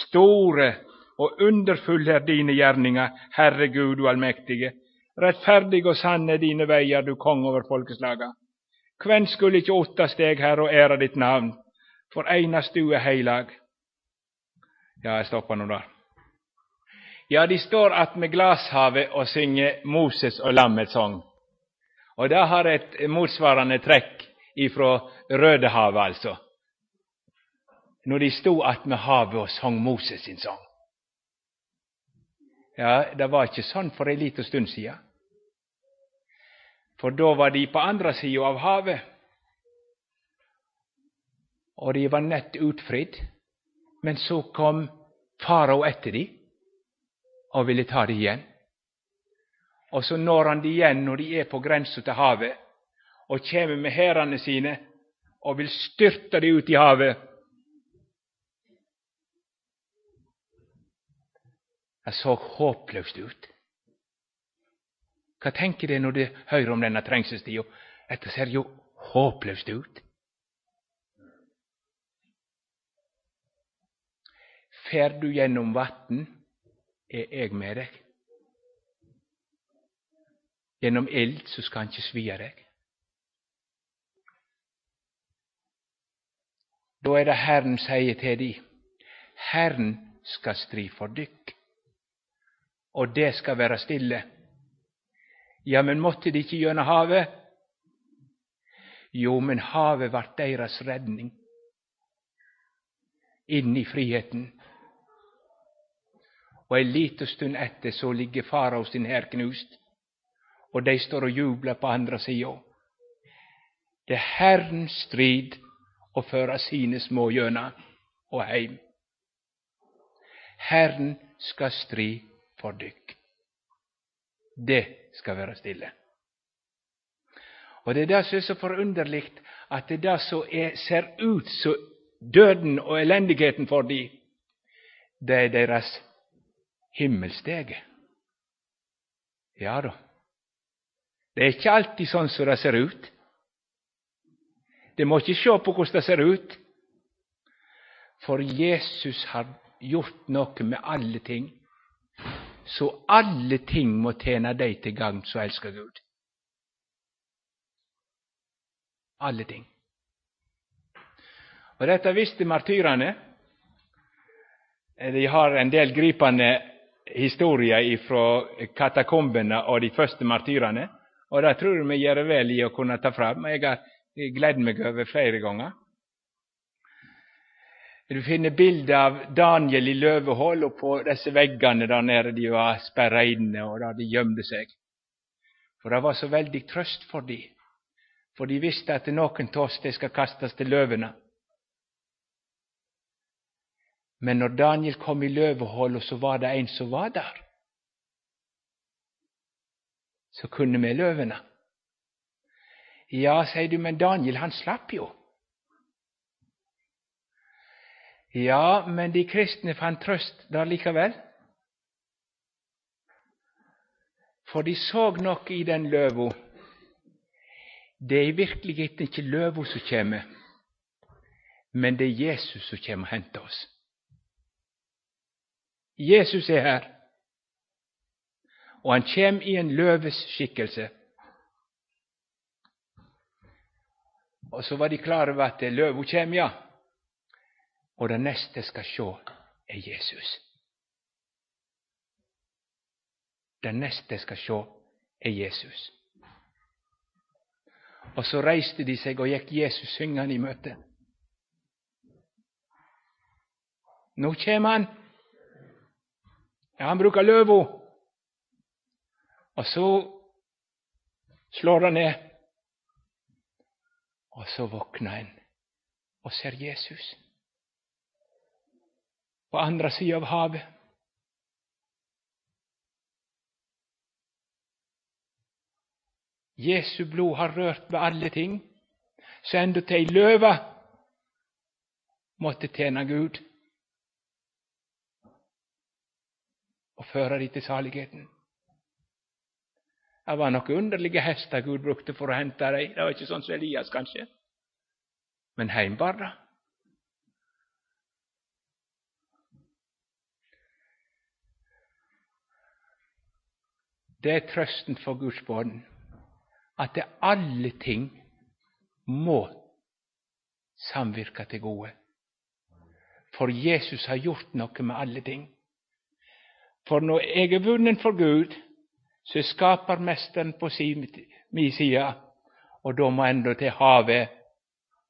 Store och underfull är dina gärningar, Herre Gud du allmäktige. Rättfärdig och sann är dina vägar, du kung över folkeslaga. Hvem skulle icke åtta steg här och ära ditt namn, för einast du är heilag. Ja, jag stoppar nu där. Ja, de står attmed glashavet och synger Moses och lammets sång. Och där har ett motsvarande träck ifrån Rödehavet alltså. Når de sto attmed havet og sang Moses sin sang. Ja, det var ikke sånn for ei lita stund sia. For da var de på andre sida av havet, og de var nett utfridd. Men så kom farao etter de og ville ta de igjen. Og så når han de igjen når de er på grensa til havet, og kjem med hærene sine og vil styrte de ut i havet. Det så håpløst ut. Hva tenker du når du hører om denne trengselstida? Dette ser jo håpløst ut. Fer du gjennom vatn, er jag med deg. Gjennom eld så skal han ikke svia deg. Da er det Herren sier til de, Herren skal stri for dykk, og det skal være stille. Ja, men måtte de ikke gjennom havet? Jo, men havet vart deres redning inn i friheten. Og ei lita stund etter så ligger farao sin hær knust, og de står og jublar på andre sida. Det er Herrens strid å føre sine små gjennom og heim. Herren skal stri for dykk. Det skal vara stille. Og Det er det som er så forunderlig, at det, det som er, ser ut som døden og elendigheten for dem, det er deres himmelstege. Ja da. Det er ikke alltid sånn som det ser ut. Det må ikke se på hvordan det ser ut, for Jesus har gjort noe med alle ting så alle ting må tjene deg til gagn som elsker Gud. Alle ting. Og Dette visste martyrene. De har en del gripende historier fra katakombene og de første martyrene. Og Det tror jeg vi gjør vel i å kunne ta fram. Jeg har gledd meg over flere ganger. Du finner bilder av Daniel i løvehull, og på disse veggene der nede de var sperra inne, og der de gjemte seg. For det var så veldig trøst for dem, for de visste at noen av oss skal kastes til løvene. Men når Daniel kom i løvehullet, så var det en som var der. Så kunne vi løvene. Ja, sier du, men Daniel han slapp jo. Ja, men de kristne fant trøst der likevel. For de så nok i den løva Det er i virkeligheten ikke løva som kommer, men det er Jesus som kommer og henter oss. Jesus er her, og han kommer i en løves skikkelse. Og så var de klar over at løva kommer, ja och den näste ska se är Jesus. Den näste ska se är Jesus. Och så reste de sig och gick Jesus syngande i möte. Nu kommer han. Ja, han brukar lövo. Och så slår han ner, och så vaknar en och ser Jesus på andra sidan av havet. Jesu blod har rört ved alle ting, så endog ei løve måtte tjene Gud og føre dem til saligheten. Det var noen underlige hester Gud brukte for å hente dem. Det var ikke sånn som Elias, kanskje, men heim bar det. Det er trøsten for Guds barn at det alle ting må samvirke til gode. For Jesus har gjort noe med alle ting. For når jeg er vunnen for Gud, så er skapermesteren på min side, og da må enda til havet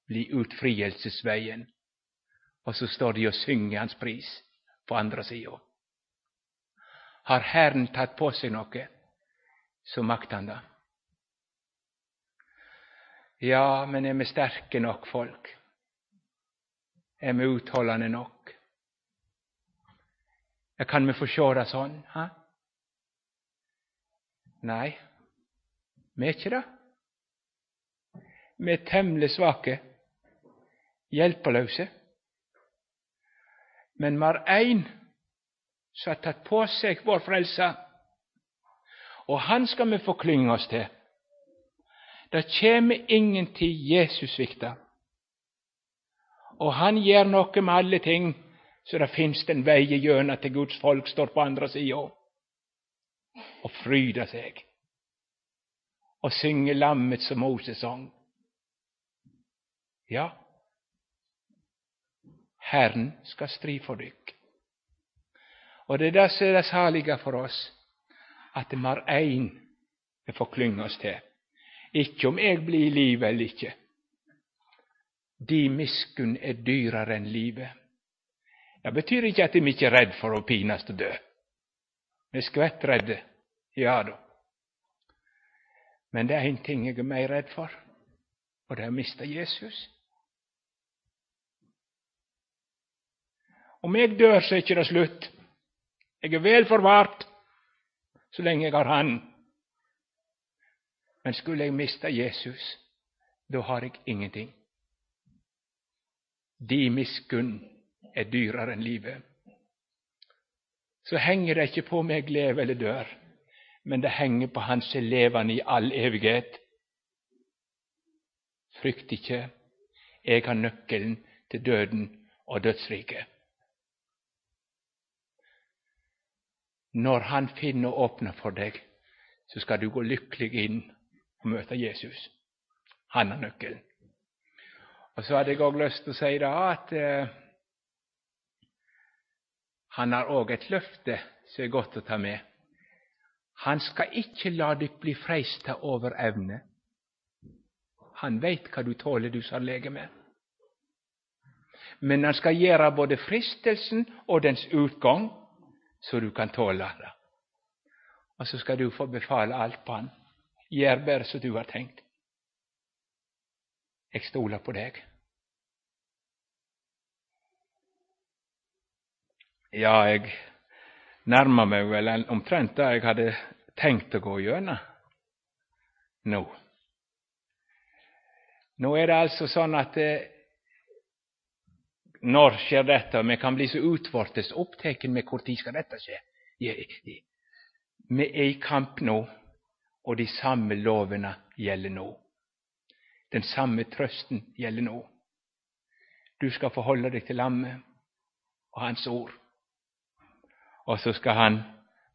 bli utfrielsesveien. Og så står de og synger hans pris på andre sida. Har Herren tatt på seg noe, så makter. Ja, men är vi sterke nog folk? Är vi uthållande nog? Jag kan vi få sjå det? Ha? Nej, vi er det. Vi er temmelig svake, hjelpeløse. Men var en som har tatt på seg vår frelse, og han skal vi förklinga oss til. Det kommer ingen tid Jesus svikter. Og han gjør noe med alle ting, så det finst en vei gjennom til Guds folk står på andre sida og fryder seg og synger lammet som Moses sang. Ja, Herren skal stri for dykk. Og det er det som er det salige for oss, at vi har én vi får klynge oss til. Ikke om jeg blir i livet eller ikke. De miskunn er dyrere enn livet. Det betyr ikke at vi ikke er redd for å pines og dø. Vi er skvettredde, ja da. Men det er én ting jeg er mer redd for, og det er å miste Jesus. Om jeg dør, så er ikke det slutt. Jeg er vel forvart så länge jag har Han. Men skulle jag mista Jesus, då har jag ingenting. De miskunn är dyrare än livet. Så hänger det inte på om jag lever eller dör, men det hänger på hans levande i all evighet. Frykt inte, jag har nyckeln till döden och dödsriket. Når Han finner öppna för dig så ska du gå lycklig in och möta Jesus. Han har nyckeln. Och så hade jag lust att säga att eh, han har också ett löfte som är gott att ta med. Han ska inte låta dig bli frestad över ämne. Han vet vad du tåler, du som lägga med. Men han ska göra både fristelsen och dens utgång så du kan tåle det. och så ska du få befala allt på han. Gjør så som du har tänkt. Jag stolar på dig. Ja, jag närmar mig väl en omtrent där jag hade tänkt att gå gjennom nå. nu är det alltså så att eh, når skjer dette? Vi kan bli så utvortes opptatt med hvor tid skal dette skje. Vi er i kamp nå, og de samme lovene gjelder nå. Den samme trøsten gjelder nå. Du skal forholde deg til lammet og hans ord og så skal han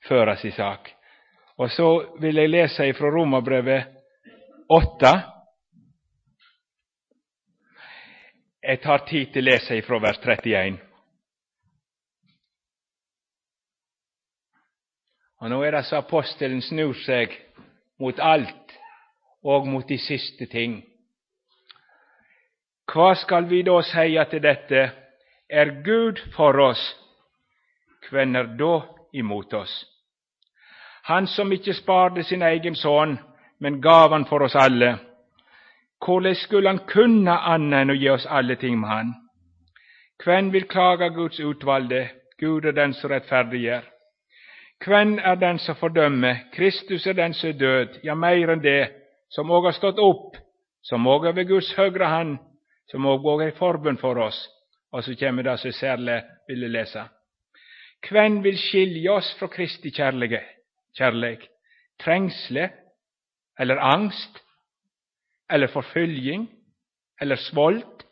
føre sin sak. Og så vil jeg lese fra Romerbrevet 8. Jeg tar tid til å lese fra vers 31. Og Nå er det så apostelen snur seg mot alt og mot de siste ting. Hva skal vi da seie til dette? Er Gud for oss, hvem er da imot oss? Han som ikke sparte sin egen sønn, men gav han for oss alle. Hvordan skulle han kunne annet enn å gi oss alle ting med han? Hvem vil klage Guds utvalgte? Gud er den som rettferdiggjør. Hvem er den som fordømmer? Kristus er den som er død, ja, mer enn det, som òg har stått opp, som òg er ved Guds høyre hand, som òg er i forbund for oss. Og så kommer det som særlig ville lese. Hvem vil skilje oss fra Kristi kjærleik? Trengsle eller angst eller förföljning, eller svält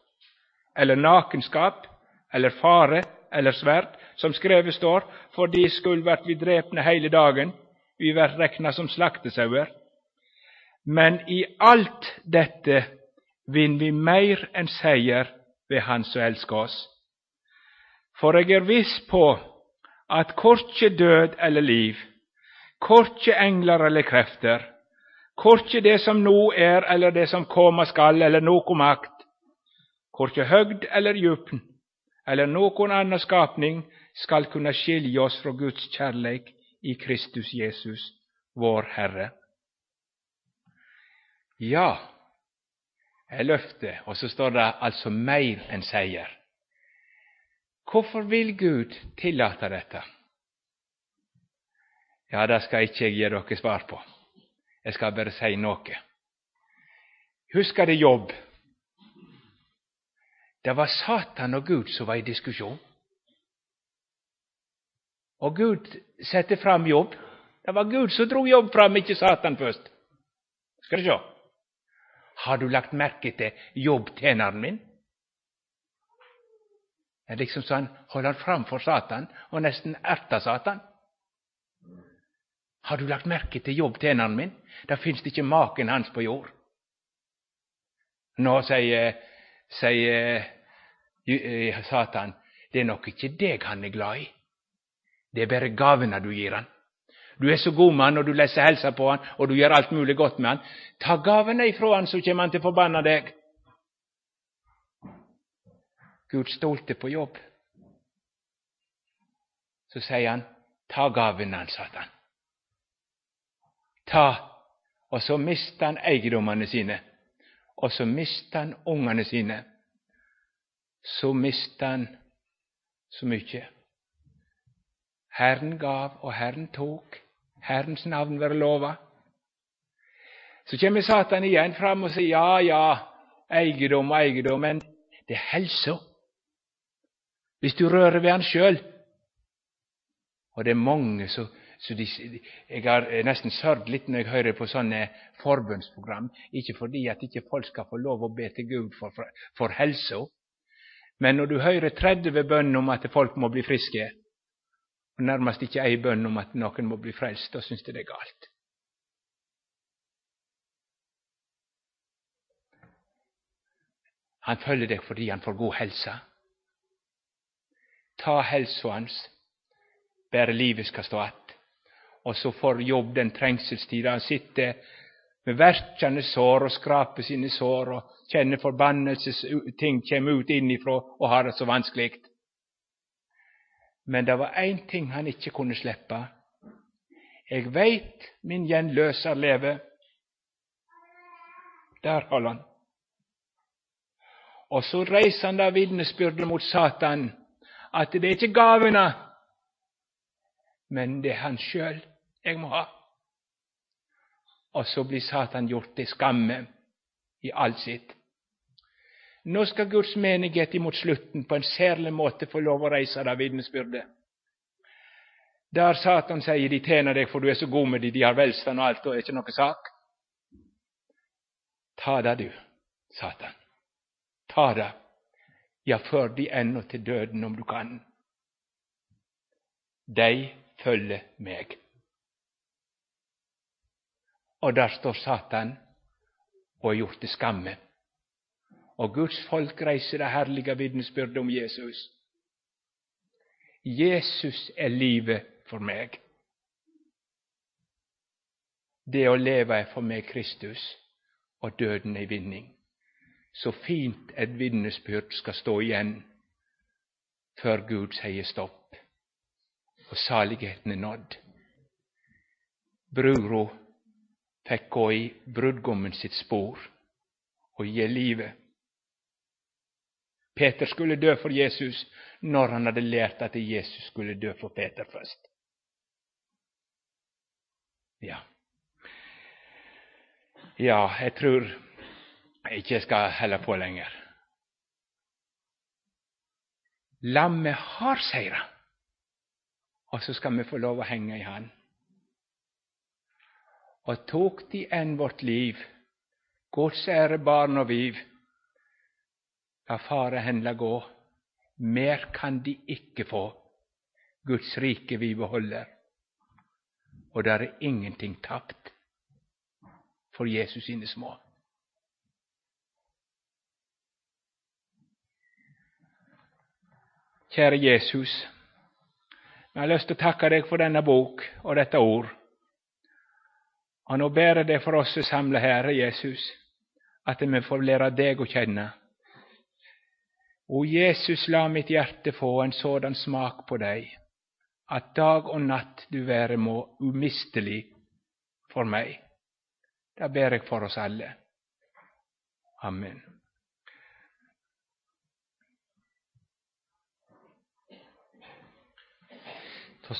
eller nakenskap eller fare eller svärd, som skrevet står, för de skulle vart vi drepne hela dagen. vi vart räkna som slaktesauer. Men i allt detta vinner vi mer än säger ved Han som älskar oss. För jag är viss på att kortje död eller liv, kortje änglar eller kräfter, korkje det som nå är eller det som komma skall eller någon makt, korkje högd eller djupn, eller någon annan skapning skall kunna skilja oss från Guds kärlek i Kristus Jesus, vår Herre. Ja, är löfte och så står det alltså mer än säger. Varför vill Gud tillåta detta? Ja, det ska jag inte ge dere svar på. Jeg skal bare si noe. Husker det jobb? Det var Satan og Gud som var i diskusjon. Og Gud satte fram jobb. Det var Gud som drog jobb fram, ikke Satan først. Skal du sjå. Har du lagt merke til jobbtjeneren min? Det er liksom så holder han håller framför Satan og nesten erter Satan. Har du lagt merke til jobbtjeneren min? Det inte ikke maken hans på jord. Nå sier, sier eh, Satan, det er nok ikke deg han er glad i. Det er bare gavene du gir han. Du er så god med han, og du leser helsa på han, og du gjør alt mulig godt med han. Ta gavene ifra han, så kommer han til å forbanne deg. Gud stolte på jobb. Så sier han, ta gavene hans, Satan. Ta. och så miste han eiendommene sine. Og så miste han ungene sine. Så miste han så mye. Herren gav, og Herren tok. Herrens navn være lova. Så kommer Satan igjen fram og sier ja, ja, eiendom og eiendom, men det er helsa. Hvis du rører ved han sjøl. Og det er mange som så de, Jeg har eh, nesten sørget litt når jeg hører på sånne forbønnsprogram. Ikke fordi at ikke folk skal få lov å be til Gud for, for, for helsa, men når du hører 30 bønner om at folk må bli friske, og nærmest ikke ei bønn om at noen må bli frelst. Da syns de det er galt. Han følger deg fordi han får god helse. Ta helsa hans, bare livet skal stå att. Og så får jobb den trengselstida. Han sitter med verkende sår og skraper sine sår og kjenner forbannelsesting kommer ut inifrån og har det så vanskelig. Men det var én ting han ikke kunne slippe. Jeg veit min gjenløser lever. Der holder han. Og så reiser han da vitnesbyrdet mot Satan at det er ikke gavene, men det er han sjøl jeg må ha. Og så blir Satan gjort til skamme i alt sitt. Nå skal Guds menighet imot slutten på en særlig måte få lov å reise det vitnesbyrdet. Der Satan sier de tjener deg, for du er så god med de, de har velstand og alt, og det er ikke noe sak. Ta det, du, Satan. Ta det. Ja, før de ennå til døden, om du kan. De følger meg. Och där står Satan och är gjort till skamme Och Guds folk reser det härliga vittnesbörd om Jesus. Jesus är livet för mig. Det att leva är för mig Kristus, och döden är vinning. Så fint ett vittnesbörd ska stå igen för Gud säger stopp, och saligheten är nådd. Bruro, fikk gå i brudgommen sitt spor og gi livet. Peter skulle dø for Jesus når han hadde lært at Jesus skulle dø for Peter først. Ja, ja jeg tror jeg ikke skal holde på lenger. Lammet har seira, og så skal vi få lov å henge i Han och tog de än vårt liv, Guds ära, barn och viv, La fara henne gå. Mer kan de icke få. Guds rike vi behåller, och där är ingenting tappt för Jesus sine små. Kära Jesus, jag har lust att tacka dig för denna bok och detta ord. Och nu ber jag dig för oss att samla här, Jesus, att vi får lära dig att känna. O Jesus, la mitt hjärta få en sådan smak på dig att dag och natt du vare må umistelig För mig. Det ber jag för oss alla. Amen.